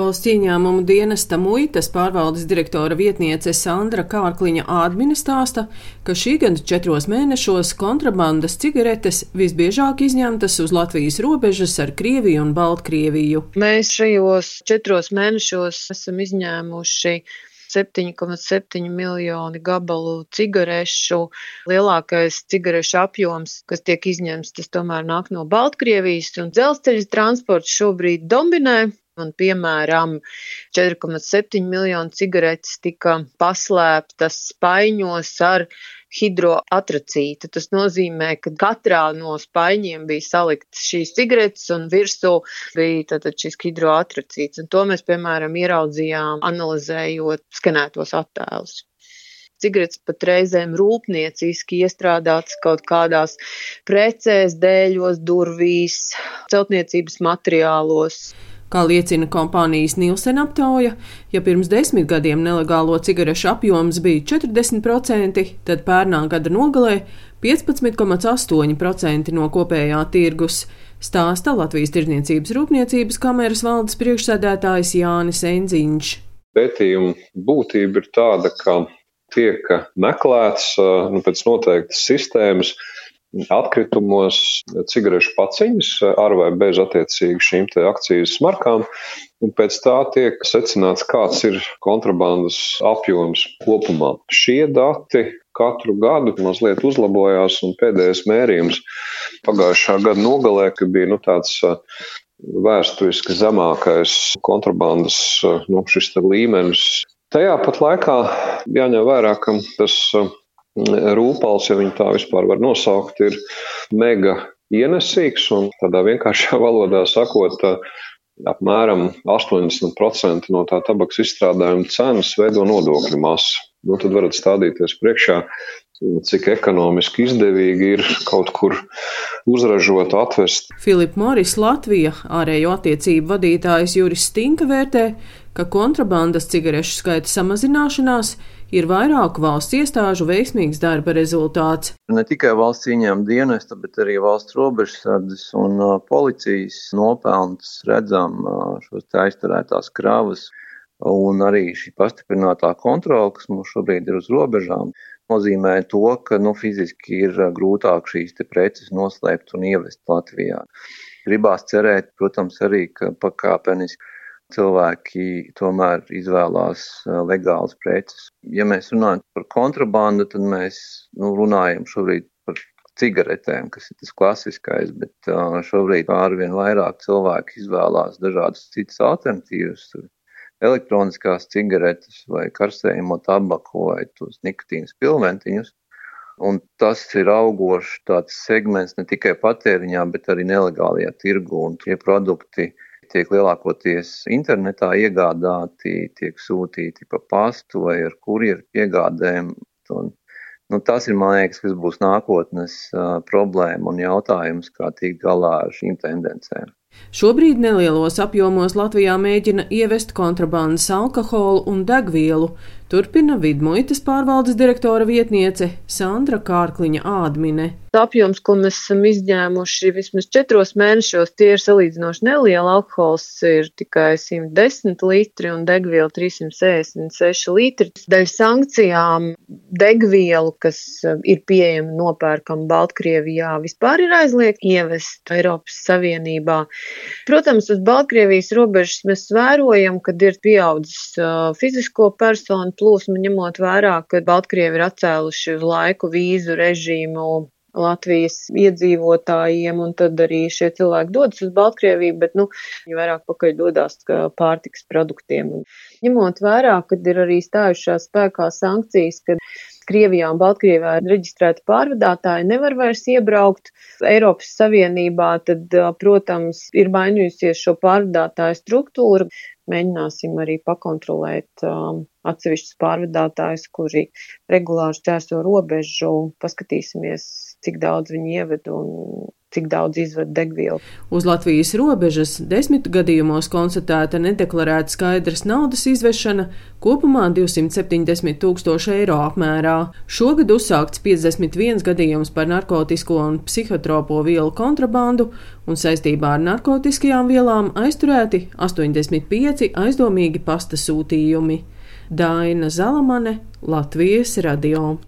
Valsts ieņēmumu dienesta muitas pārvaldes direktora vietniece Sandra Kārkliņa Ādmine stāsta, ka šī gada četros mēnešos kontrabandas cigaretes visbiežāk izņemtas uz Latvijas robežas ar Krieviju un Baltkrieviju. Mēs šajos četros mēnešos esam izņēmuši 7,7 miljoni gabalu cigarešu. Lielākais cigarešu apjoms, kas tiek izņemts, tas tomēr nāk no Baltkrievijas, un dzelzceļa transports šobrīd dominē. Un, piemēram, 4,7 miljonu cigaretes tika paslēptas spaiņos ar hidroatracītu. Tas nozīmē, ka katrā no spaiņiem bija saliktas šīs cigaretes un virsū bija tātad šis hidroatracīts. Un to mēs, piemēram, ieraudzījām analizējot skanētos attēlus cigaretes pat reizēm rūpnieciski iestrādātas kaut kādās precēs, dēļos, durvīs, celtniecības materiālos. Kā liecina kompānijas Nielsen aptauja, ja pirms desmit gadiem nelegālo cigarešu apjoms bija 40%, tad pērnā gada nogalē 15,8% no kopējā tirgus, stāsta Latvijas Tirdzniecības Rūpniecības kameras valdes priekšsēdētājs Jānis Enziņš. Pētījuma būtība ir tāda, ka tiek meklēts nu, pēc noteiktas sistēmas, atkritumos cigarešu paciņas ar vai bez attiecīgi šīm akcijas markām. Un pēc tā tiek secināts, kāds ir kontrabandas apjoms kopumā. Šie dati katru gadu mazliet uzlabojās, un pēdējais mērījums pagājušā gada nogalē, ka bija nu, tāds vēsturiski zemākais kontrabandas nu, līmenis. Tajā pat laikā jāņem vērā, ka tas rūpals, ja viņu tā vispār var nosaukt, ir mega ienesīgs un tādā vienkāršā valodā sakot, apmēram 80% no tā tabaks izstrādājuma cenas veido nodokļu masa. Nu, tad varat stādīties priekšā, cik ekonomiski izdevīgi ir kaut kur uzražot, atvest. Filips Moris Latvija, ārējo attiecību vadītājs Juris Stinka vērtē, ka kontrabandas cigarešu skaita samazināšanās ir vairāku valsts iestāžu veiksmīgs darba rezultāts. Ne tikai valsts ieņēmuma dienesta, bet arī valsts robežsardzes un uh, policijas nopelns redzam uh, šos aizturētās kravas. Un arī šī pastiprinātā kontrola, kas mums šobrīd ir uz robežām, nozīmē to, ka nu, fiziski ir grūtāk šīs preces noslēpt un ievest Latvijā. Gribās cerēt, protams, arī, ka pakāpeniski cilvēki tomēr izvēlās legālas preces. Ja mēs runājam par kontrabandu, tad mēs nu, runājam šobrīd par cigaretēm, kas ir tas klasiskais, bet šobrīd arvien vairāk cilvēki izvēlās dažādas citas alternatīvas. Elektroniskās cigaretes vai karsējumu tabaku vai tos nikotīnas pilventiņus. Un tas ir augošs segments ne tikai patēriņā, bet arī nelegālajā tirgu. Un tie produkti tiek lielākoties internetā iegādāti, tiek sūtīti pa pastu vai ar kurjeru piegādēm. Un, nu, tas ir, man liekas, kas būs nākotnes uh, problēma un jautājums, kā tikt galā ar šīm tendencēm. Šobrīd nelielos apjomos Latvijā mēģina ievest kontrabandas alkoholu un degvielu, turpina vidmuitas pārvaldes direktora vietniece Sandra Kārkliņa Ādmine. Apjoms, ko mēs esam izņēmuši vismaz četros mēnešos, tie ir salīdzinoši nelieli. Alkohols ir tikai 110 litri un degviela 366 litri. Dēļ sankcijām degvielu, kas uh, ir pieejama nopērkam Baltkrievijā, vispār ir aizliegt ievest Eiropas Savienībā. Protams, uz Baltkrievijas robežas mēs vērojam, kad ir pieaudzis uh, fizisko personu plūsma, ņemot vērā, ka Baltkrievi ir atcēluši uz laiku vīzu režīmu Latvijas iedzīvotājiem, un tad arī šie cilvēki dodas uz Baltkrieviju, bet, nu, viņi vairāk pakaļ dodas pārtiks produktiem. Un ņemot vērā, kad ir arī stājušās spēkā sankcijas, kad Krievijā un Baltkrievijā reģistrēti pārvadātāji, nevar vairs iebraukt Eiropas Savienībā, tad, protams, ir mainījusies šo pārvadātāju struktūru. Mēģināsim arī pakontrolēt um, atsevišķus pārvadātājus, kuri regulāri šķērso robežu, paskatīsimies, cik daudz viņi ieved un cik daudz izvada degvielu. Uz Latvijas robežas desmit gadījumos konstatēta nedeklarēta skaidras naudas izvešana, kopumā 270 tūkstoši eiro apmērā. Šogad uzsākts 51 gadījums par narkotisko un psihotropo vielu kontrabandu, un saistībā ar narkotiskajām vielām aizturēti 85 aizdomīgi pasta sūtījumi. Daina Zalamane, Latvijas radio.